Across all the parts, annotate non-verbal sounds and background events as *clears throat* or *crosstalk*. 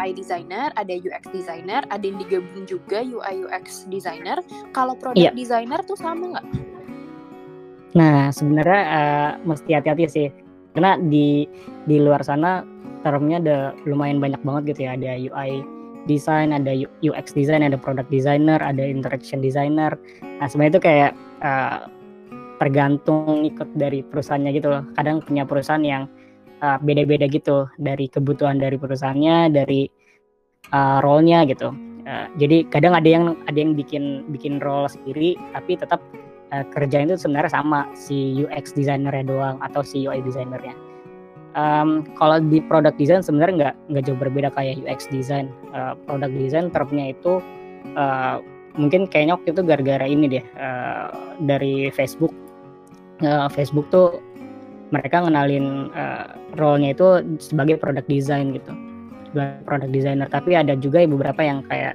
UI designer, ada UX designer, ada yang digabung juga UI UX designer. Kalau product yeah. designer tuh sama nggak? Nah, sebenarnya uh, mesti hati-hati sih. Karena di di luar sana termnya ada lumayan banyak banget gitu ya. Ada UI design, ada UX design, ada product designer, ada interaction designer. Nah, sebenarnya itu kayak uh, tergantung ikut dari perusahaannya gitu loh. Kadang punya perusahaan yang uh, beda-beda gitu dari kebutuhan dari perusahaannya, dari uh, role-nya gitu. Uh, jadi kadang ada yang ada yang bikin bikin role sendiri, tapi tetap uh, kerjaan itu sebenarnya sama si UX designer-nya doang atau si UI designer-nya um, kalau di product design sebenarnya nggak nggak jauh berbeda kayak UX design. Uh, product design termnya itu uh, mungkin kayaknya waktu itu gara-gara ini deh uh, dari Facebook. Uh, Facebook tuh mereka ngenalin uh, role-nya itu sebagai product design gitu, sebagai product designer. Tapi ada juga beberapa yang kayak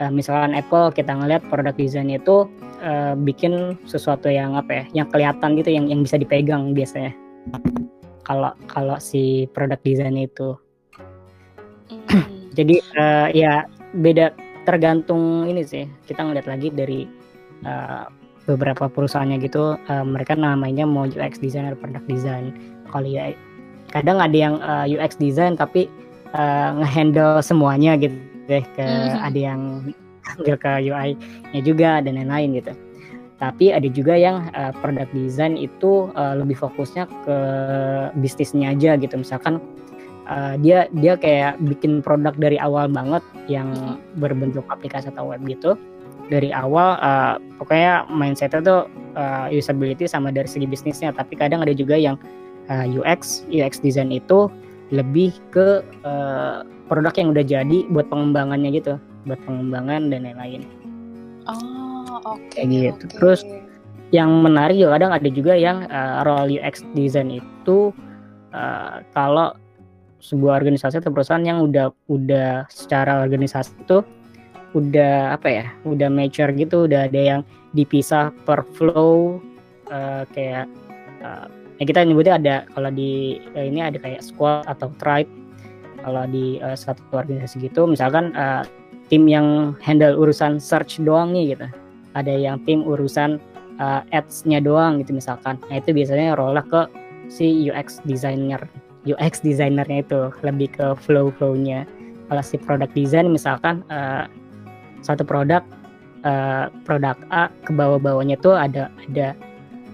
uh, misalkan Apple kita ngelihat product design itu uh, bikin sesuatu yang apa ya, yang kelihatan gitu, yang yang bisa dipegang biasanya kalau kalau si produk desain itu. Mm. *clears throat* Jadi uh, ya beda tergantung ini sih. Kita ngeliat lagi dari uh, beberapa perusahaannya gitu uh, mereka namanya mau UX designer product design. Kalau ya kadang ada yang uh, UX design tapi uh, ngehandle semuanya gitu deh ke mm. ada yang ambil ke UI-nya juga dan lain-lain gitu tapi ada juga yang uh, product design itu uh, lebih fokusnya ke bisnisnya aja gitu misalkan uh, dia dia kayak bikin produk dari awal banget yang berbentuk aplikasi atau web gitu dari awal uh, pokoknya mindsetnya tuh uh, usability sama dari segi bisnisnya tapi kadang ada juga yang uh, UX UX design itu lebih ke uh, produk yang udah jadi buat pengembangannya gitu buat pengembangan dan lain-lain. Oh oke. Okay, gitu. Okay. Terus yang menarik juga kadang ada juga yang uh, role UX design itu uh, kalau sebuah organisasi atau perusahaan yang udah udah secara organisasi itu udah apa ya udah mature gitu udah ada yang dipisah per flow uh, kayak uh, ya kita nyebutnya ada kalau di uh, ini ada kayak squad atau tribe kalau di uh, satu organisasi gitu misalkan uh, tim yang handle urusan search doang nih gitu ada yang tim urusan uh, ads-nya doang gitu misalkan. Nah itu biasanya role ke si UX designer. UX designernya itu lebih ke flow-flownya. Kalau si product design misalkan uh, satu produk uh, produk A ke bawah-bawahnya tuh ada ada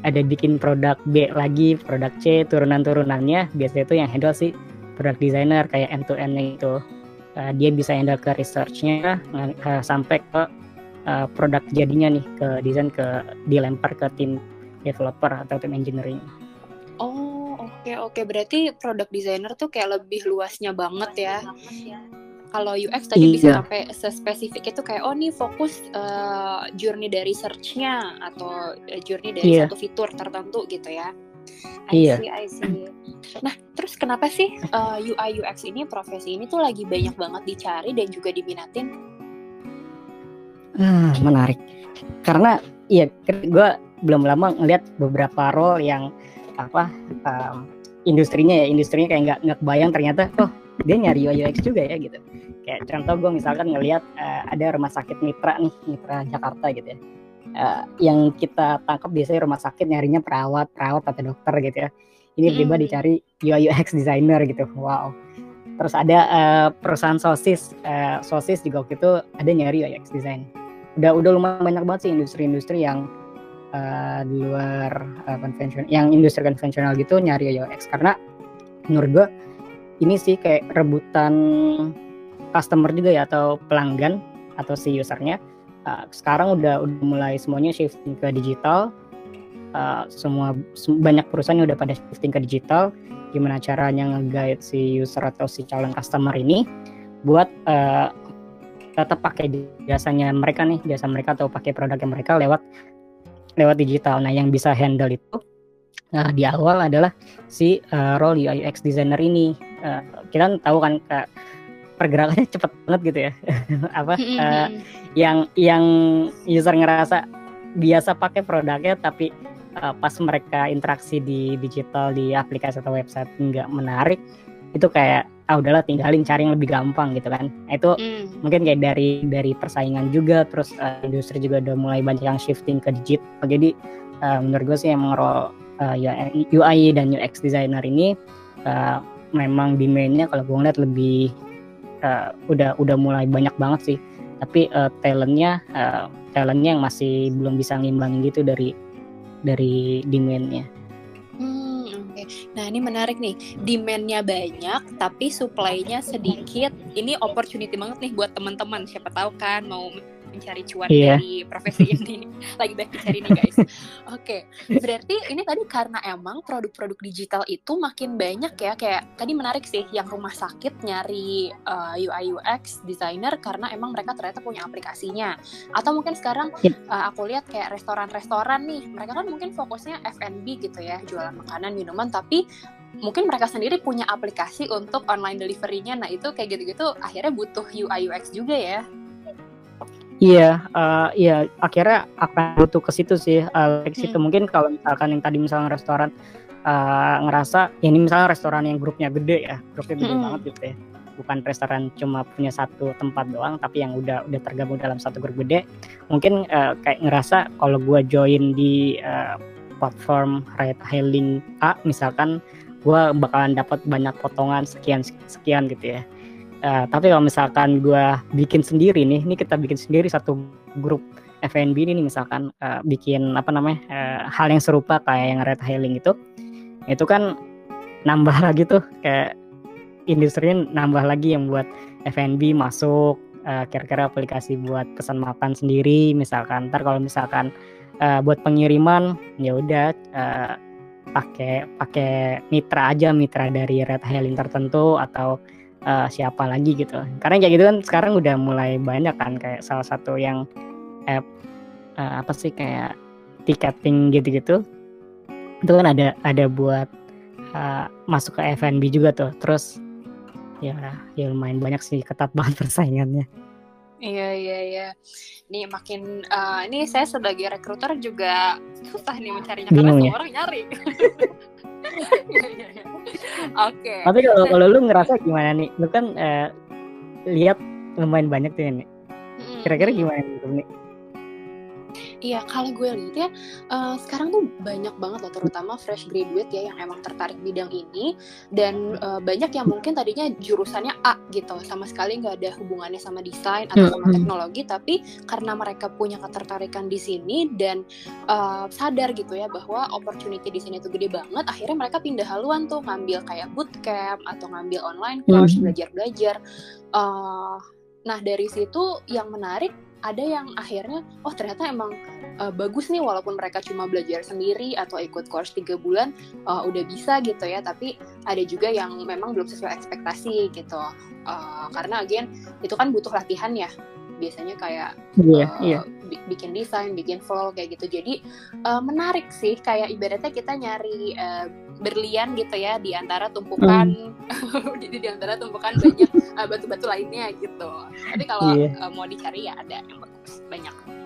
ada bikin produk B lagi, produk C, turunan-turunannya biasanya itu yang handle si product designer kayak end to end itu. Uh, dia bisa handle ke researchnya uh, sampai ke uh, produk jadinya nih ke desain ke dilempar ke tim developer atau tim engineering. Oh oke okay, oke okay. berarti produk designer tuh kayak lebih luasnya banget ya. Kalau UX tadi iya. bisa sampai sespesifik itu kayak oh nih fokus uh, journey dari searchnya atau journey dari yeah. satu fitur tertentu gitu ya. I iya. see, I see. Nah, terus kenapa sih uh, UI UX ini profesi ini tuh lagi banyak banget dicari dan juga diminatin? Ah, menarik. Karena iya gue belum lama ngeliat beberapa role yang apa um, industrinya ya industrinya kayak nggak nggak bayang ternyata oh dia nyari UI UX juga ya gitu. Kayak contoh gue misalkan ngelihat uh, ada rumah sakit mitra nih mitra Jakarta gitu ya. Uh, yang kita tangkap biasanya rumah sakit nyarinya perawat perawat atau dokter gitu ya. Ini tiba mm. dicari UI UX designer gitu wow. Terus ada uh, perusahaan sosis uh, sosis juga waktu itu ada nyari UX design. Udah udah lumayan banyak banget sih industri-industri yang uh, di luar uh, konvensional yang industri konvensional gitu nyari UX karena menurut gue ini sih kayak rebutan customer juga ya atau pelanggan atau si usernya. Uh, sekarang udah udah mulai semuanya shifting ke digital. Uh, semua banyak perusahaan yang udah pada shifting ke digital. Gimana caranya nge-guide si user atau si calon customer ini buat uh, tetap pakai jasanya mereka nih jasa mereka atau pakai produknya mereka lewat lewat digital. Nah yang bisa handle itu nah di awal adalah si uh, role UI UX designer ini. Uh, kita tahu kan uh, pergerakannya *laughs* cepet banget gitu ya. *laughs* Apa uh, yang yang user ngerasa biasa pakai produknya tapi uh, pas mereka interaksi di digital di aplikasi atau website nggak menarik itu kayak ah udahlah tinggalin cari yang lebih gampang gitu kan. Nah, itu mm. mungkin kayak dari dari persaingan juga terus uh, industri juga udah mulai banyak yang shifting ke digital. Jadi uh, menurut gue sih emang role uh, UI dan UX designer ini uh, memang demandnya kalau gue ngeliat lebih uh, udah udah mulai banyak banget sih. Tapi uh, talentnya uh, talentnya yang masih belum bisa ngimbangin gitu dari dari demandnya Nah ini menarik nih, demandnya banyak tapi supply-nya sedikit. Ini opportunity banget nih buat teman-teman. Siapa tahu kan mau mencari cuan yeah. dari profesi *laughs* ini lagi banyak dicari nih guys oke okay. berarti ini tadi karena emang produk-produk digital itu makin banyak ya kayak tadi menarik sih yang rumah sakit nyari uh, eh, UI UX designer karena emang mereka ternyata punya aplikasinya atau mungkin sekarang yeah. Iya. uh, aku lihat kayak restoran-restoran nih mereka kan mungkin fokusnya F&B gitu ya jualan makanan minuman tapi mungkin mereka sendiri punya aplikasi untuk online deliverynya nah itu kayak gitu-gitu akhirnya butuh UI UX juga ya Iya, uh, iya akhirnya akan butuh ke situ sih. Uh, ke situ hmm. mungkin kalau misalkan yang tadi misalnya restoran uh, ngerasa ya ini misalnya restoran yang grupnya gede ya, grupnya gede hmm. banget gitu ya. Bukan restoran cuma punya satu tempat doang, tapi yang udah udah tergabung dalam satu grup gede. Mungkin uh, kayak ngerasa kalau gua join di uh, platform ride hailing A misalkan gua bakalan dapat banyak potongan sekian sekian gitu ya Uh, tapi kalau misalkan gue bikin sendiri nih, ini kita bikin sendiri satu grup FNB ini nih misalkan uh, bikin apa namanya uh, hal yang serupa kayak yang red hailing itu, itu kan nambah *laughs* lagi tuh kayak industri nambah lagi yang buat FNB masuk uh, kira-kira aplikasi buat pesan makan sendiri misalkan. Ntar kalau misalkan uh, buat pengiriman ya udah uh, pakai pakai mitra aja mitra dari red hailing tertentu atau uh, siapa lagi gitu karena kayak gitu kan sekarang udah mulai banyak kan kayak salah satu yang app uh, apa sih kayak tiketing gitu-gitu itu kan ada ada buat uh, masuk ke F&B juga tuh terus ya ya lumayan banyak sih ketat *laughs* banget persaingannya Iya iya iya. Nih makin uh, ini saya sebagai rekruter juga susah nih mencarinya karena semua ya? orang nyari. *laughs* Iya, iya, iya. Oke. Tapi kalau kalau lu ngerasa gimana nih? Lu kan uh, lihat lumayan banyak tuh ini. Kira-kira gimana nih? Iya, kalau gue lihat ya, uh, sekarang tuh banyak banget loh, terutama fresh graduate ya yang emang tertarik bidang ini, dan uh, banyak yang mungkin tadinya jurusannya A gitu, sama sekali nggak ada hubungannya sama desain atau sama teknologi, tapi karena mereka punya ketertarikan di sini dan uh, sadar gitu ya bahwa opportunity di sini tuh gede banget, akhirnya mereka pindah haluan tuh ngambil kayak bootcamp atau ngambil online course, belajar-belajar. Uh, nah dari situ yang menarik ada yang akhirnya oh ternyata emang uh, bagus nih walaupun mereka cuma belajar sendiri atau ikut course tiga bulan uh, udah bisa gitu ya. Tapi ada juga yang memang belum sesuai ekspektasi gitu. Uh, karena again itu kan butuh latihan ya. Biasanya kayak yeah, uh, yeah. bikin desain, bikin flow kayak gitu. Jadi uh, menarik sih. Kayak ibaratnya kita nyari uh, berlian gitu ya di antara tumpukan *laughs* mm. jadi di antara tumpukan banyak batu batu-batu lainnya gitu. Tapi kalau yeah. uh, mau dicari ya ada yang bagus banyak.